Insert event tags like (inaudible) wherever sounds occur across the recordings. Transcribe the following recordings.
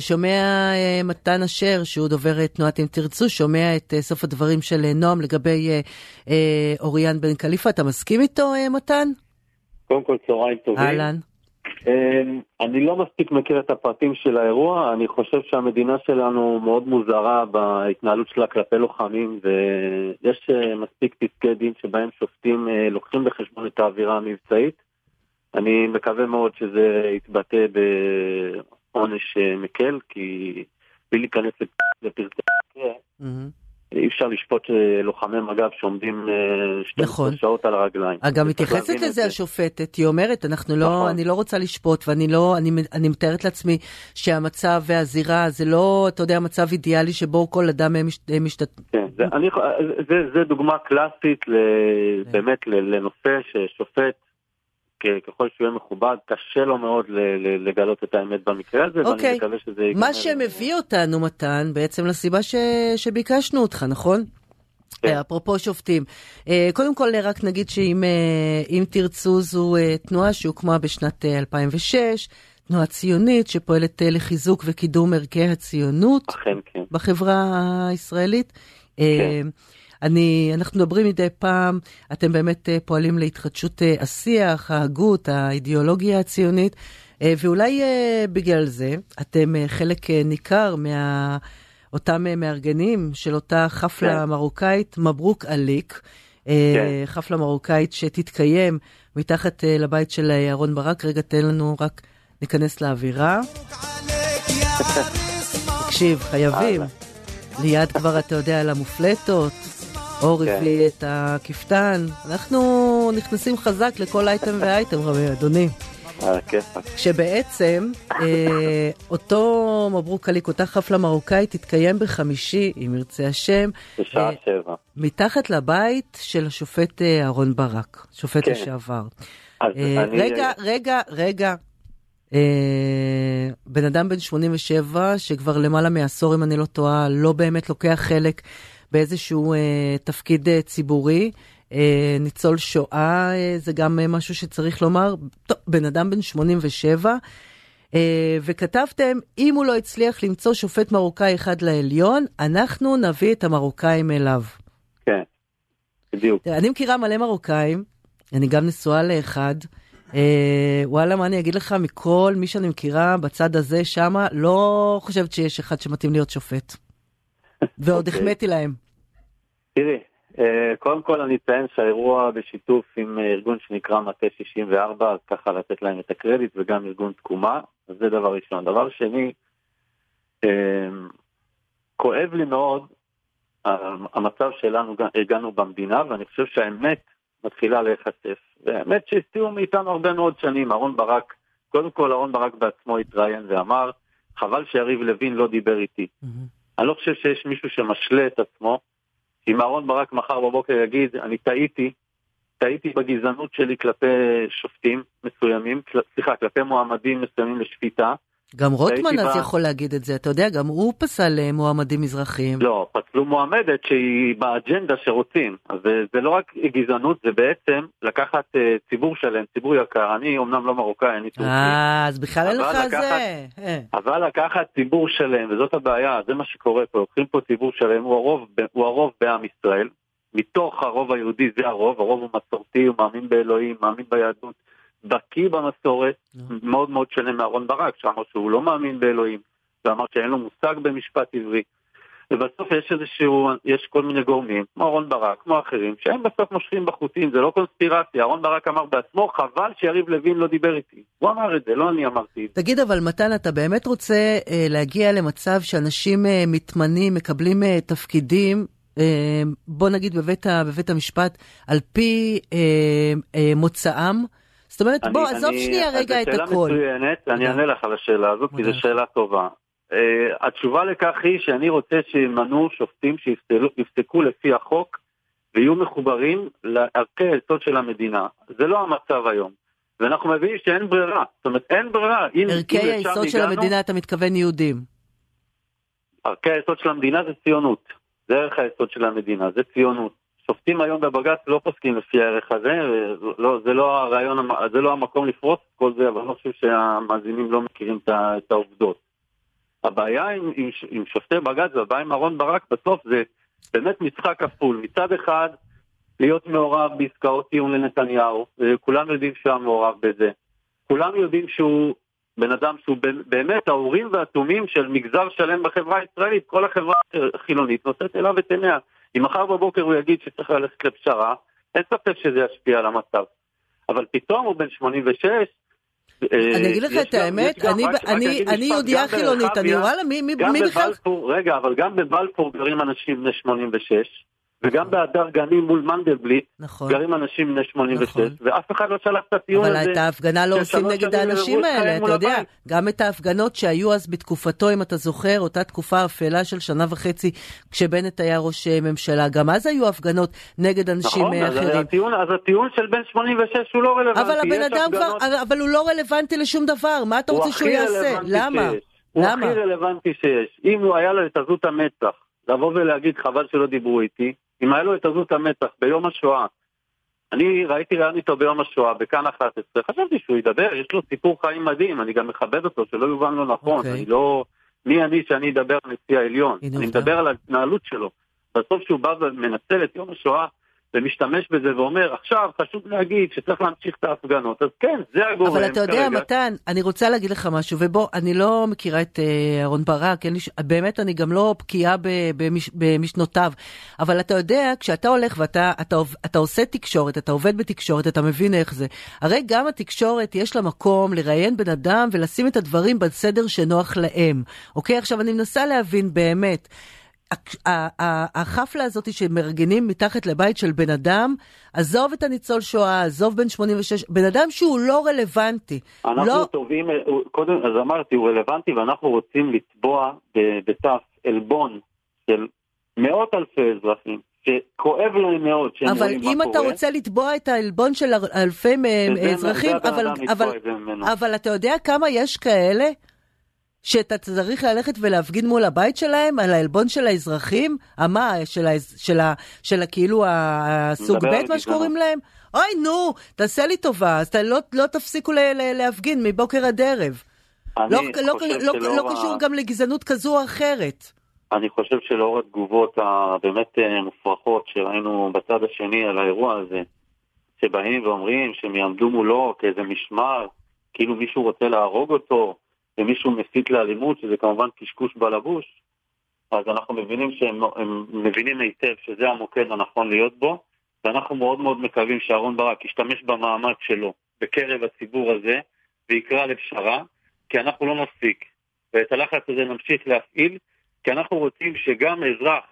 שומע מתן אשר, שהוא דובר תנועת אם תרצו, שומע את סוף הדברים של נועם לגבי אוריאן בן קליפה, אתה מסכים איתו, מתן? קודם כל צהריים טובים. אהלן. אני לא מספיק מכיר את הפרטים של האירוע, אני חושב שהמדינה שלנו מאוד מוזרה בהתנהלות שלה כלפי לוחמים ויש אה, מספיק פסקי דין שבהם שופטים אה, לוקחים בחשבון את האווירה המבצעית. אני מקווה מאוד שזה יתבטא בעונש אה, מקל, כי בלי להיכנס לפרטי המקרה. אי אפשר לשפוט אה, לוחמי מג"ב שעומדים 12 נכון. שעות על הרגליים. אגב, מתייחסת לזה השופטת, היא אומרת, אנחנו לא, נכון. אני לא רוצה לשפוט, ואני לא, אני, אני מתארת לעצמי שהמצב והזירה זה לא, אתה יודע, מצב אידיאלי שבו כל אדם משתתף. כן, זה, אני, זה, זה דוגמה קלאסית ל, כן. באמת לנושא ששופט ככל שהוא יהיה מכובד, קשה לו מאוד לגלות את האמת במקרה הזה, okay. ואני אוקיי. מקווה שזה. מה שמביא אותנו, מתן, בעצם לסיבה ש... שביקשנו אותך, נכון? כן. אה, אפרופו שופטים, אה, קודם כל רק נגיד שאם אה, תרצו זו תנועה שהוקמה בשנת 2006, תנועה ציונית שפועלת לחיזוק וקידום ערכי הציונות אכן, כן. בחברה הישראלית. כן. אני, אנחנו מדברים מדי פעם, אתם באמת אה, פועלים להתחדשות אה, השיח, ההגות, האידיאולוגיה הציונית, אה, ואולי בגלל זה אתם חלק ניכר מה... אותם מארגנים של אותה חפלה כן. מרוקאית, מברוק עליק, כן. חפלה מרוקאית שתתקיים מתחת לבית של אהרון ברק. רגע, תן לנו רק ניכנס לאווירה. (laughs) תקשיב, חייבים. ליד כבר, אתה יודע, על המופלטות, אור כן. הביא את הכפתן, אנחנו נכנסים חזק לכל אייטם ואייטם, רבי אדוני. שבעצם אה, אותו מברוק עליק, אותה חפלה מרוקאית, תתקיים בחמישי, אם ירצה השם. בשעה אה, שבע. מתחת לבית של השופט אה, אהרון ברק, שופט כן. לשעבר. רגע, רגע, רגע. בן אדם בן 87, שכבר למעלה מעשור, אם אני לא טועה, לא באמת לוקח חלק באיזשהו אה, תפקיד אה, ציבורי. אה, ניצול שואה אה, זה גם אה, משהו שצריך לומר. טוב, בן אדם בן 87, אה, וכתבתם, אם הוא לא הצליח למצוא שופט מרוקאי אחד לעליון, אנחנו נביא את המרוקאים אליו. כן, בדיוק. אני מכירה מלא מרוקאים, אני גם נשואה לאחד. אה, וואלה, מה אני אגיד לך, מכל מי שאני מכירה בצד הזה, שמה, לא חושבת שיש אחד שמתאים להיות שופט. ועוד אוקיי. החמאתי להם. תראי, אה, קודם כל אני אציין שהאירוע בשיתוף עם אה, ארגון שנקרא מטה 64, אז ככה לתת להם את הקרדיט, וגם ארגון תקומה, אז זה דבר ראשון. דבר שני, אה, כואב לי מאוד המצב שלנו הגענו במדינה, ואני חושב שהאמת מתחילה להיחשף. והאמת שהסתירו מאיתנו הרבה מאוד שנים. אהרן ברק, קודם כל אהרן ברק בעצמו התראיין ואמר, חבל שיריב לוין לא דיבר איתי. Mm-hmm. אני לא חושב שיש מישהו שמשלה את עצמו. אם אהרן ברק מחר בבוקר יגיד, אני טעיתי, טעיתי בגזענות שלי כלפי שופטים מסוימים, סליחה, כלפי מועמדים מסוימים לשפיטה, גם רוטמן אז בה... יכול להגיד את זה, אתה יודע, גם הוא פסל אה, מועמדים מזרחיים. לא, פסלו מועמדת שהיא באג'נדה שרוצים. אז זה, זה לא רק גזענות, זה בעצם לקחת uh, ציבור שלם, ציבור יקר. אני אומנם לא מרוקאי, אני טורקי. אה, אז בכלל אין לך זה. אה. אבל לקחת ציבור שלם, וזאת הבעיה, זה מה שקורה פה, לוקחים פה ציבור שלם, הוא הרוב, הוא הרוב בעם ישראל. מתוך הרוב היהודי זה הרוב, הרוב הוא מסורתי, הוא מאמין באלוהים, מאמין ביהדות. בקיא במסורת, מאוד מאוד שונה מאהרון ברק, שאמר שהוא לא מאמין באלוהים, ואמר שאין לו מושג במשפט עברי. ובסוף יש איזשהו, יש כל מיני גורמים, כמו אהרון ברק, כמו אחרים, שהם בסוף מושכים בחוטים, זה לא קונספירציה. אהרון ברק אמר בעצמו, חבל שיריב לוין לא דיבר איתי. הוא אמר את זה, לא אני אמרתי את זה. תגיד, אבל מתן, אתה באמת רוצה אה, להגיע למצב שאנשים אה, מתמנים, מקבלים אה, תפקידים, אה, בוא נגיד בבית, בבית המשפט, על פי אה, אה, מוצאם? זאת אומרת, בוא, עזוב שנייה רגע את הכל. זו שאלה מצוינת, אני אענה לך על השאלה הזאת, כי זו שאלה טובה. Uh, התשובה לכך היא שאני רוצה שימנו שופטים שיפסקו לפי החוק ויהיו מחוברים לערכי היסוד של המדינה. זה לא המצב היום. ואנחנו מבינים שאין ברירה. זאת אומרת, אין ברירה. ערכי היסוד של המדינה, אתה מתכוון יהודים. ערכי היסוד של המדינה זה ציונות. זה ערך היסוד של המדינה, זה ציונות. שופטים היום בבג"ץ לא פוסקים לפי הערך הזה, לא, זה לא הרעיון, זה לא המקום לפרוס את כל זה, אבל אני לא חושב שהמאזינים לא מכירים את העובדות. הבעיה עם, עם, עם שופטי בג"ץ והבעיה עם אהרן ברק בסוף זה באמת משחק כפול. מצד אחד, להיות מעורב בעסקאות טיעון לנתניהו, כולם יודעים שהוא היה מעורב בזה. כולם יודעים שהוא בן אדם שהוא באמת האורים והתומים של מגזר שלם בחברה הישראלית, כל החברה החילונית נושאת אליו את עיניה. אם מחר בבוקר הוא יגיד שצריך ללכת לפשרה, אין ספק שזה ישפיע על המצב. אבל פתאום הוא בן 86, אה, אני אגיד לך את האמת, אני יהודייה חילונית, אני וואלה, מי בכלל... רגע, אבל גם בבלפור גרים אנשים בני 86, וגם בהדר גנים מול מנדלבליט, נכון, גרים אנשים בני 86, נכון. ואף אחד לא שלח את הטיעון הזה. אבל את ההפגנה לא עושים נגד האנשים האלה, אתה יודע, הבית. גם את ההפגנות שהיו אז בתקופתו, אם אתה זוכר, אותה תקופה אפלה של שנה וחצי, כשבנט היה ראש ממשלה, גם אז היו הפגנות נגד אנשים נכון, אחרים. נכון, הטיעון, אז הטיעון של בן 86 הוא לא רלוונטי. אבל הבן אדם כבר, אבל הוא לא רלוונטי לשום דבר, מה אתה רוצה שהוא יעשה? למה? הוא הכי רלוונטי שיש. אם הוא היה לו את עזות המצח, לבוא ולהגיד חבל שלא דיברו איתי, אם היה לו את עזות המצח ביום השואה, אני ראיתי ראיון איתו ביום השואה, בכאן 11, חשבתי שהוא ידבר, יש לו סיפור חיים מדהים, אני גם מכבד אותו, שלא יובן לא נכון, okay. אוקיי. אני לא... מי אני שאני אדבר על נשיא העליון? אני מדבר על ההתנהלות שלו. בסוף שהוא בא ומנצל את יום השואה ומשתמש בזה ואומר, עכשיו חשוב להגיד שצריך להמשיך את ההפגנות, אז כן, זה הגורם אבל אתה יודע, כרגע. מתן, אני רוצה להגיד לך משהו, ובוא, אני לא מכירה את אה, אהרון ברק, לי, באמת אני גם לא בקיאה במש, במשנותיו, אבל אתה יודע, כשאתה הולך ואתה אתה, אתה עושה תקשורת, אתה עובד בתקשורת, אתה מבין איך זה. הרי גם התקשורת, יש לה מקום לראיין בן אדם ולשים את הדברים בסדר שנוח להם. אוקיי? עכשיו, אני מנסה להבין באמת. החפלה הזאת שמארגנים מתחת לבית של בן אדם, עזוב את הניצול שואה, עזוב בן 86, בן אדם שהוא לא רלוונטי. אנחנו לא... טובים, קודם, אז אמרתי, הוא רלוונטי ואנחנו רוצים לתבוע בתף עלבון של מאות אלפי אזרחים. שכואב להם מאוד שהם רואים מה קורה. אבל אם אתה רוצה לתבוע את העלבון של אלפי אזרחים, אבל, אבל, אבל אתה יודע כמה יש כאלה? שאתה צריך ללכת ולהפגין מול הבית שלהם על העלבון של האזרחים? המה? של, ה, של, ה, של כאילו הסוג ב', מה שקוראים להם? אוי, נו, תעשה לי טובה, אז אתה לא, לא תפסיקו ל, ל, להפגין מבוקר עד ערב. לא, לא, לא, לא, לא קשור גם לגזענות כזו או אחרת. אני חושב שלאור התגובות הבאמת אה, מופרכות שראינו בצד השני על האירוע הזה, שבאים ואומרים שהם יעמדו מולו כאיזה משמר, כאילו מישהו רוצה להרוג אותו, ומישהו מסית לאלימות, שזה כמובן קשקוש בלבוש, אז אנחנו מבינים שהם מבינים היטב שזה המוקד הנכון להיות בו, ואנחנו מאוד מאוד מקווים שאהרן ברק ישתמש במעמד שלו בקרב הציבור הזה, ויקרא לפשרה, כי אנחנו לא נפסיק. ואת הלחץ הזה נמשיך להפעיל, כי אנחנו רוצים שגם אזרח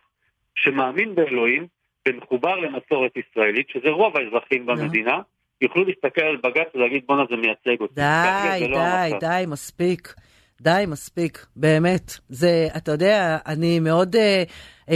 שמאמין באלוהים ומחובר למסורת ישראלית, שזה רוב האזרחים במדינה, יוכלו להסתכל על בג"ץ ולהגיד בואנה זה מייצג אותי. די, לא די, לא די, מספיק. די, מספיק, באמת. זה, אתה יודע, אני מאוד uh,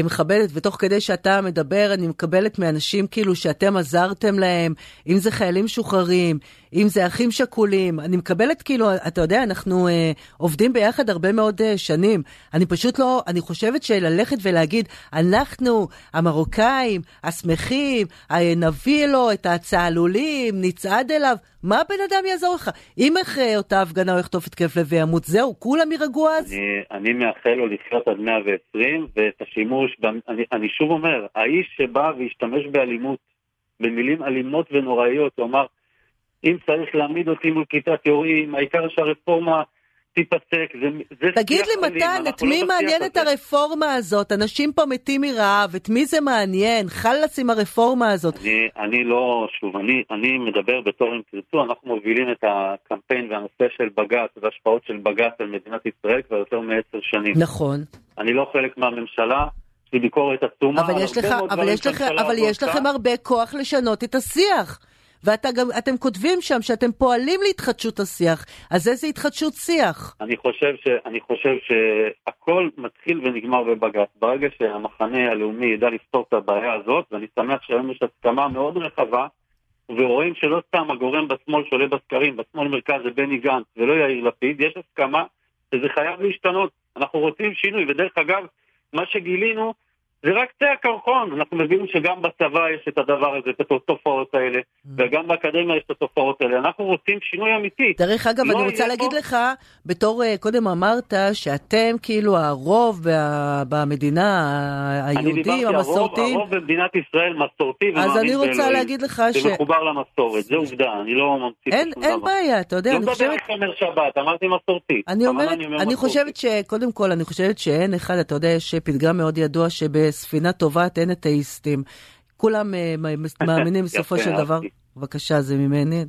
מכבדת, ותוך כדי שאתה מדבר, אני מקבלת מאנשים כאילו שאתם עזרתם להם, אם זה חיילים משוחררים, אם זה אחים שכולים, אני מקבלת כאילו, אתה יודע, אנחנו uh, עובדים ביחד הרבה מאוד uh, שנים. אני פשוט לא, אני חושבת שללכת ולהגיד, אנחנו, המרוקאים, השמחים, נביא לו את הצהלולים, נצעד אליו, מה הבן אדם יעזור לך? אם אחרי אותה הפגנה הוא יחטוף התקף לב וימות, זהו, כולם יירגעו אז? אני, אני מאחל לו לחיות עד 120, ואת השימוש, אני, אני שוב אומר, האיש שבא והשתמש באלימות, במילים אלימות ונוראיות, הוא אמר, אם צריך להעמיד אותי מול כיתת יורים, העיקר שהרפורמה תיפסק, זה, זה תגיד לי מתן, את מי לא מעניינת הרפורמה הזאת? אנשים פה מתים מרעב, את מי זה מעניין? חלאס עם הרפורמה הזאת. אני, אני לא, שוב, אני, אני מדבר בתור אם תרצו, אנחנו מובילים את הקמפיין והנושא של בג"ץ והשפעות של בג"ץ על מדינת ישראל כבר יותר מעשר שנים. נכון. אני לא חלק מהממשלה. לי ביקורת עצומה. אבל יש, לך, אבל יש, לך, אבל יש לכם הרבה כוח לשנות את השיח. ואתם כותבים שם שאתם פועלים להתחדשות השיח, אז איזה התחדשות שיח? אני חושב, ש, אני חושב שהכל מתחיל ונגמר בבג"ץ. ברגע שהמחנה הלאומי ידע לפתור את הבעיה הזאת, ואני שמח שהיום יש הסכמה מאוד רחבה, ורואים שלא סתם הגורם בשמאל שעולה בסקרים, בשמאל מרכז זה בני גנץ ולא יאיר לפיד, יש הסכמה שזה חייב להשתנות. אנחנו רוצים שינוי, ודרך אגב, מה שגילינו זה רק קצה הקרחון, אנחנו מבינים שגם בצבא יש את הדבר הזה, את התופעות האלה, mm. וגם באקדמיה יש את התופעות האלה. אנחנו רוצים שינוי אמיתי. דרך אגב, לא אני רוצה להגיד. לך, בתור, אה, קודם אמרת שאתם כאילו הרוב במדינה, היהודים, המסורתיים. הרוב, הרוב במדינת ישראל מסורתי ומאמין. אז אני רוצה להגיד לך ש... זה מחובר למסורת, זה עובדה, אני לא ממציא אין, אין בעיה, אתה יודע, לא אני חושבת... לא מדבר שומר שבת, אמרתי מסורתי. אני אומרת, אני חושבת שקודם כל, אני חושבת שאין אחד, אתה יודע, יש פתגם מאוד ידוע שבספינה טובעת אין אתאיסטים. כולם אה, (laughs) מאמינים בסופו של דבר. בבקשה, זה ממני.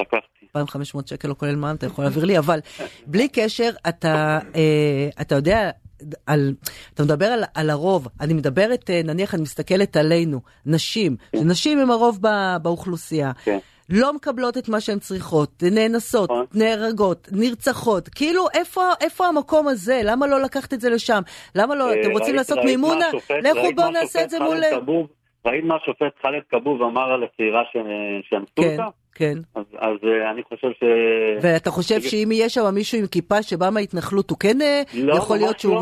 לקחתי. 2,500 שקל לא כולל מע"מ, אתה יכול להעביר לי, אבל בלי קשר, אתה, אה, אתה יודע, על, אתה מדבר על, על הרוב, אני מדברת, אה, נניח אני מסתכלת עלינו, נשים, נשים הם הרוב בא, באוכלוסייה. כן. לא מקבלות את מה שהן צריכות, נאנסות, נכון. נהרגות, נרצחות. כאילו, איפה, איפה המקום הזה? למה לא לקחת את זה לשם? למה לא, אתם רוצים לעשות מימונה? לכו בואו נעשה את זה מול... ראית מה השופט חאלד כבוב אמר על הצעירה שאנסו כן, אותה? כן. אז, אז uh, אני חושב ש... ואתה חושב שאם יהיה שם מישהו עם כיפה שבא מההתנחלות, הוא כן אה, לא, יכול להיות שהוא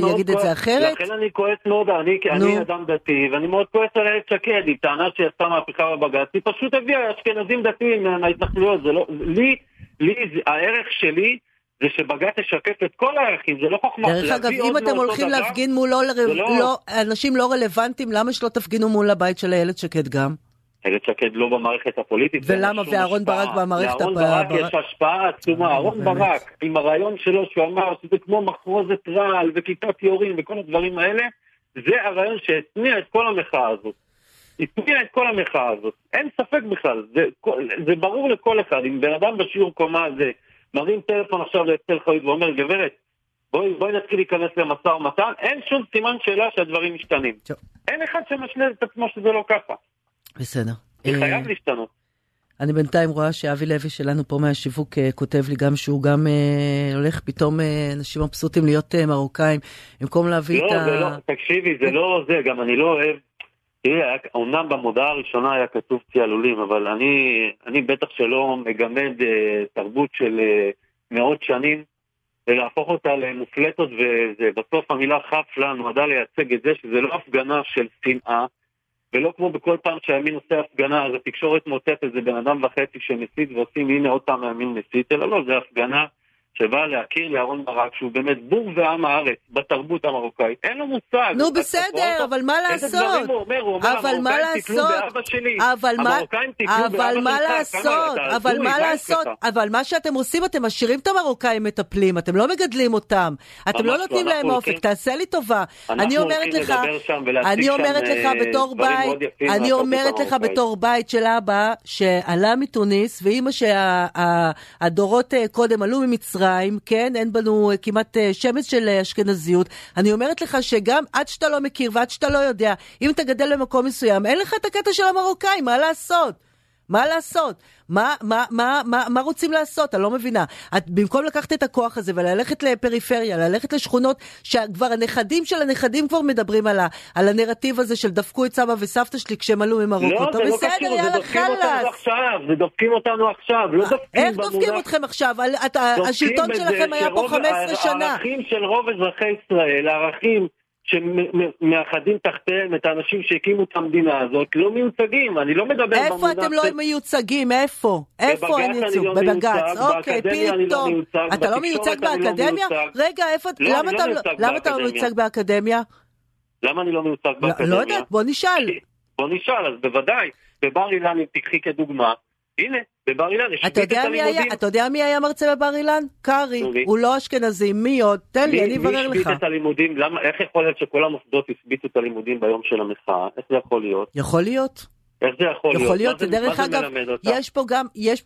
לא, יגיד את זה אחרת? לכן אני כועס מאוד, אני, אני אדם דתי, ואני מאוד כועס על איילת שקד, היא טענה שהיא עשתה מהפכה בבג"ץ, היא פשוט הביאה אשכנזים דתיים מההתנחלויות, זה לא... לי, לי, הערך שלי... זה שבג"ץ ישקף את כל הערכים, זה לא חוכמה. דרך אגב, אם אתם הולכים דבר, להפגין מול לא, לא... לא, אנשים לא רלוונטיים, למה שלא תפגינו מול הבית של איילת שקד גם? איילת שקד לא במערכת הפוליטית. ולמה? ואהרון ברק במערכת הפוליטית? לאהרון ברק יש השפעה עצומה. אה, אהרון ברק, עם הרעיון שלו שהוא אמר שזה כמו מחרוזת רעל וכיתת יורים וכל הדברים האלה, זה הרעיון שהתניע את כל המחאה הזאת. התניע את כל המחאה הזאת. אין ספק בכלל, זה, זה ברור לכל אחד. אם בן אדם בשיעור קומה הזה מרים טלפון עכשיו לאצל חיות ואומר, גברת, בואי, בואי נתחיל להיכנס למשא ומתן, אין שום סימן שאלה שהדברים משתנים. טוב. אין אחד שמשלה את עצמו שזה לא ככה. בסדר. זה חייב להשתנות. אני בינתיים רואה שאבי לוי שלנו פה מהשיווק uh, כותב לי גם שהוא גם uh, הולך פתאום uh, אנשים מבסוטים להיות uh, מרוקאים, במקום להביא לא, את ה... לא, לא, תקשיבי, זה לא זה, גם אני לא אוהב. תראי, אומנם במודעה הראשונה היה כתוב ציילולים, אבל אני, אני בטח שלא מגמד uh, תרבות של uh, מאות שנים, ולהפוך אותה למופלטות, ובסוף המילה חפלה נועדה לייצג את זה שזה לא הפגנה של שנאה, ולא כמו בכל פעם שהימין עושה הפגנה, אז התקשורת מוצאת איזה בן אדם וחצי שמסית ועושים הנה עוד פעם הימין מסית, אלא לא, זה הפגנה שבא להכיר לאהרון ברק שהוא באמת בור ועם הארץ בתרבות המרוקאית. אין לו מושג. נו בסדר, אבל מה לעשות? איזה דברים הוא אומר? הוא אומר, המרוקאים תקלו באבא שלי. אבל מה, אבל מה לעשות? אבל מה לעשות? אבל מה שאתם עושים, אתם משאירים את המרוקאים מטפלים, אתם לא מגדלים אותם. אתם לא נותנים להם אופק, תעשה לי טובה. אני אומרת לך, אני אומרת לך אה, בתור בית, אני אומרת לך בתור בית של אבא שעלה מתוניס, ואימא שהדורות אה, קודם עלו ממצרים. מצרים, כן? אין בנו אה, כמעט אה, שמץ של אה, אשכנזיות. אני אומרת לך שגם עד שאתה לא מכיר ועד שאתה לא יודע, אם אתה גדל במקום מסוים, אין לך את הקטע של המרוקאים, מה לעשות? מה לעשות? מה, מה, מה, מה, מה רוצים לעשות? אני לא מבינה. את, במקום לקחת את הכוח הזה וללכת לפריפריה, ללכת לשכונות שכבר הנכדים של הנכדים כבר מדברים על, ה, על הנרטיב הזה של דפקו את סבא וסבתא שלי כשהם עלו ממרוקו. לא, זה לא בסדר, קשור, זה דופקים אותנו עכשיו, זה דופקים אותנו עכשיו, לא דופקים איך דופקים אתכם עכשיו? השלטון שלכם היה פה 15 שנה. הערכים של רוב אזרחי ישראל, הערכים... שמאחדים תחתיהם את האנשים שהקימו את המדינה הזאת לא מיוצגים, אני לא מדבר במונח... איפה אתם לא מיוצגים? איפה? איפה הם? לא בבג"ץ, אוקיי, פתאום. אתה לא מיוצג באקדמיה? רגע, איפה... למה אתה לא מיוצג באקדמיה? למה אני לא מיוצג באקדמיה? לא יודעת, בוא נשאל. בוא נשאל, אז בוודאי. בבר אילן, אם תקחי כדוגמה, הנה, בבר אילן השבית את הלימודים. אתה יודע מי היה מרצה בבר אילן? קרעי. הוא לא אשכנזי, מי עוד? תן לי, אני אברר לך. מי השבית את הלימודים? איך יכול להיות שכל המוסדות השביתו את הלימודים ביום של המחאה? איך זה יכול להיות? יכול להיות. איך זה יכול להיות? יכול להיות, ודרך אגב, יש פה גם, יש.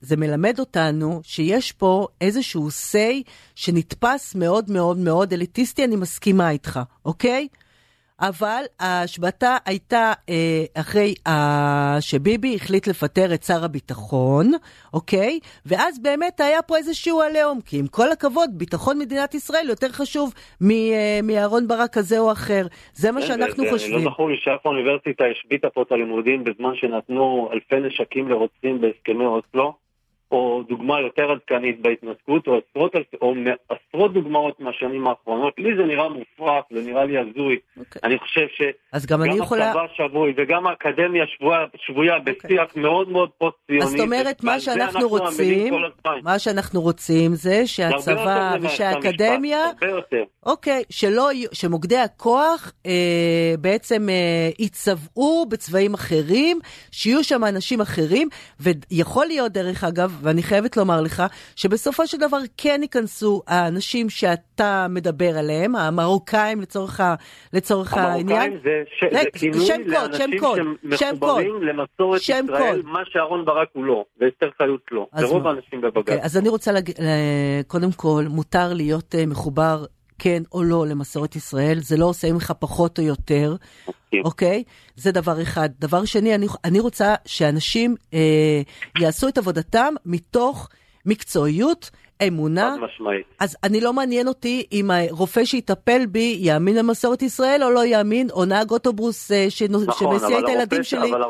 זה מלמד אותנו שיש פה איזשהו say שנתפס מאוד מאוד מאוד אליטיסטי, אני מסכימה איתך, אוקיי? אבל ההשבתה הייתה אה, אחרי אה, שביבי החליט לפטר את שר הביטחון, אוקיי? ואז באמת היה פה איזשהו עליהום, כי עם כל הכבוד, ביטחון מדינת ישראל יותר חשוב אה, מאהרון ברק כזה או אחר. זה מה שאנחנו זה, חושבים. לא זכור לי שאף אוניברסיטה השביתה פה את הלימודים בזמן שנתנו אלפי נשקים לרוצחים בהסכמי אוסלו. או דוגמה יותר עדכנית בהתנתקות, או עשרות, או עשרות דוגמאות מהשנים האחרונות. לי זה נראה מופרך, זה נראה לי הזוי. Okay. אוקיי. אני חושב שגם יכולה... הצבא שבוי וגם האקדמיה שבויה, שבויה okay. אוקיי. בשיח מאוד מאוד פוסט-ציוני. אז זאת אומרת, מה שאנחנו רוצים, מה שאנחנו רוצים זה שהצבא ושהאקדמיה, אוקיי, שלא, שמוקדי הכוח אה, בעצם אה, יצבעו בצבעים אחרים, שיהיו שם אנשים אחרים, ויכול להיות דרך אגב, ואני חייבת לומר לך, שבסופו של דבר כן ייכנסו האנשים שאתה מדבר עליהם, המרוקאים לצורך, ה, לצורך העניין. המרוקאים זה, ש... זה כינוי שם לאנשים שמחוברים למסורת ישראל, קוד. מה שאהרן ברק הוא לא, ואסתר חיות לא, ורוב האנשים בבג"ץ. אוקיי, אז אני רוצה להגיד, אה, קודם כל, מותר להיות אה, מחובר כן או לא למסורת ישראל, זה לא עושה ממך פחות או יותר, אוקיי? Okay? זה דבר אחד. דבר שני, אני, אני רוצה שאנשים אה, יעשו את עבודתם מתוך מקצועיות, אמונה. חד משמעית. אז אני לא מעניין אותי אם הרופא שיטפל בי יאמין למסורת ישראל או לא יאמין, או נהג אוטובוס אה, שנ... נכון, שמסיע את הילדים ש... שלי. אבל,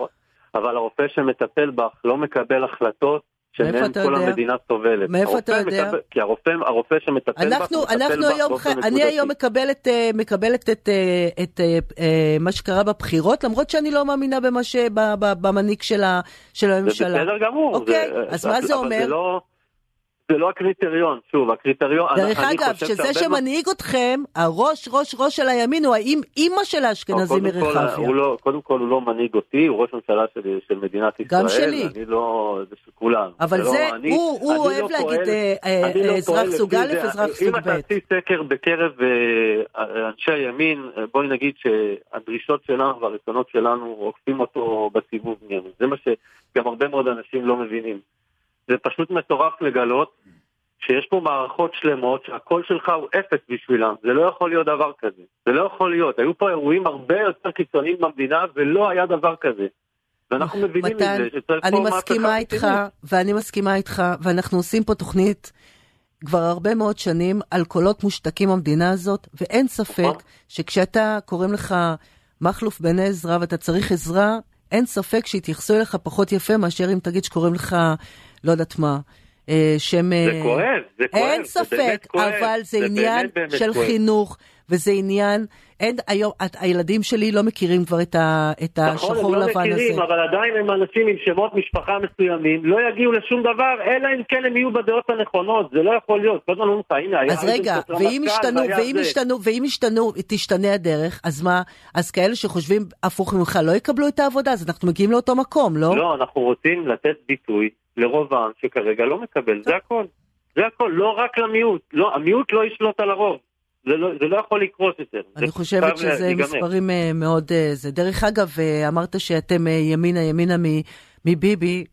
אבל הרופא שמטפל בך לא מקבל החלטות שמהם כל יודע? המדינה סובלת. מאיפה אתה יודע? מקבל, כי הרופא, הרופא שמטפל אנחנו, בך, אנחנו בך היום, באופן נקודתי. אני היום מקבלת, אה, מקבלת את, אה, את, את אה, מה שקרה בבחירות, למרות שאני לא מאמינה במה ש, במנהיג של, של הממשלה. זה בסדר גמור. אוקיי, זה, אז זה, מה זה אומר? זה לא... זה לא הקריטריון, שוב, הקריטריון... דרך אגב, שזה שמנהיג אתכם, הראש, ראש, ראש של הימין הוא האם אימא של האשכנזים מרחביה. לא, קודם כל הוא לא מנהיג אותי, הוא ראש ממשלה של, של מדינת ישראל. גם שלי. אני לא, זה של כולם. אבל זה, לא, אני, הוא, הוא אוהב לא להגיד אה, אה, לא אזרח סוג א', אזרח סוג ב'. אם אתה תעשי סקר בקרב אה, אנשי הימין, בואי נגיד שהדרישות שלנו והרצונות שלנו עוקפים אותו בסיבוב. זה מה שגם הרבה מאוד אנשים לא מבינים. זה פשוט מטורף לגלות שיש פה מערכות שלמות שהקול שלך הוא אפס בשבילם, זה לא יכול להיות דבר כזה, זה לא יכול להיות, היו פה אירועים הרבה יותר קיצוניים במדינה ולא היה דבר כזה. ואנחנו מבינים את זה, שצריך פה מהפכה. אני מסכימה איתך, ואני מסכימה איתך, ואנחנו עושים פה תוכנית כבר הרבה מאוד שנים על קולות מושתקים במדינה הזאת, ואין ספק נכון. שכשאתה קוראים לך מכלוף בן עזרא ואתה צריך עזרה, אין ספק שיתייחסו אליך פחות יפה מאשר אם תגיד שקוראים לך לא יודעת מה. אה, שם... זה אה, כואב, זה כואב. אין ספק, אבל זה, זה עניין באמת, של באמת חינוך, וזה עניין, אין, היום, את, הילדים שלי לא מכירים כבר את, ה, את נכון, השחור לבן הזה. נכון, הם לא מכירים. אבל עדיין הם אנשים עם שמות משפחה מסוימים, לא יגיעו לשום דבר, אלא אם כן הם יהיו בדעות הנכונות, זה לא יכול להיות. כל הזמן אומרים לך, הנה, היה... אז רגע, ואם ישתנו, ואם ישתנו, ואם ישתנו, תשתנה הדרך, אז מה, אז כאלה שחושבים הפוך ממך לא יקבלו את העבודה, אז אנחנו מגיעים לאותו מקום, לא? לא, אנחנו רוצים לתת ביטוי לרוב העם שכרגע לא מקבל, זה הכל. זה הכל, לא רק למיעוט. לא, המיעוט לא ישלוט על הרוב. זה לא, זה לא יכול לקרות יותר. אני חושבת שזה להיגמר. מספרים אה, מאוד... אה, זה. דרך אגב, אה, אמרת שאתם ימינה ימינה מביבי,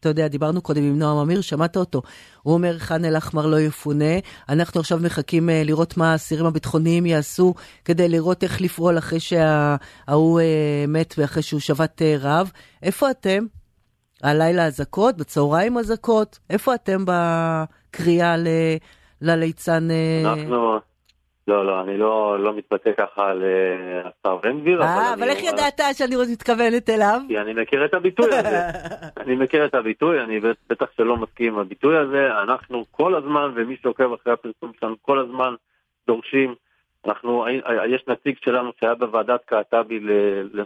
אתה יודע, דיברנו קודם עם נועם אמיר, שמעת אותו. הוא אומר, ח'אן אל-אחמר לא יפונה. אנחנו עכשיו מחכים לראות מה האסירים הביטחוניים יעשו כדי לראות איך לפעול אחרי שההוא מת ואחרי שהוא שבת רעב. איפה אתם? הלילה אזעקות, בצהריים אזעקות, איפה אתם בקריאה ל... לליצן... אה? אנחנו... לא, לא, אני לא, לא מתבטא ככה על אה, השר בן גביר. אה, אבל איך ידעת שאני מתכוונת אליו? כי אני מכיר את הביטוי הזה. (laughs) אני מכיר את הביטוי, אני בטח שלא מסכים עם הביטוי הזה. אנחנו כל הזמן, ומי שעוקב אחרי הפרסום שלנו, כל הזמן דורשים. אנחנו, יש נציג שלנו שהיה בוועדת קעטבי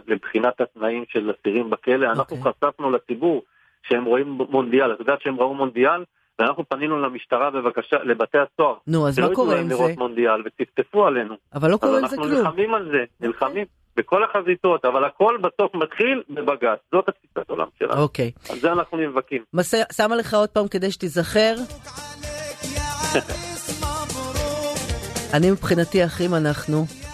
לבחינת התנאים של אסירים בכלא. אנחנו אוקיי. חשפנו לציבור שהם רואים מונדיאל. את יודעת שהם ראו מונדיאל? ואנחנו פנינו למשטרה בבקשה, לבתי הסוהר. נו, אז מה קורה עם זה? לראות מונדיאל וטפטפו עלינו. אבל לא קורה עם זה כלום. אנחנו נלחמים על זה, נלחמים. בכל החזיתות, אבל הכל בסוף מתחיל בבג"ץ. זאת התפיסת עולם שלנו. אוקיי. על זה אנחנו נאבקים. שמה לך עוד פעם כדי שתיזכר. (laughs) אני מבחינתי אחים אנחנו.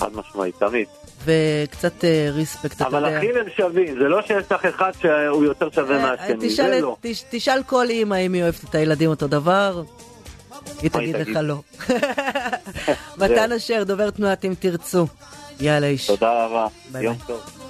חד משמעית, תמיד. וקצת ריספקט, אה. אבל אחים הם שווים, זה לא שיש לך אחד שהוא יותר שווה אה, מהשני, זה לא. תשאל כל אימא אם היא אוהבת את הילדים אותו דבר, היא תגיד לך לא. (laughs) מתן אשר, דובר תנועת אם תרצו. יאללה איש. תודה רבה, יום טוב.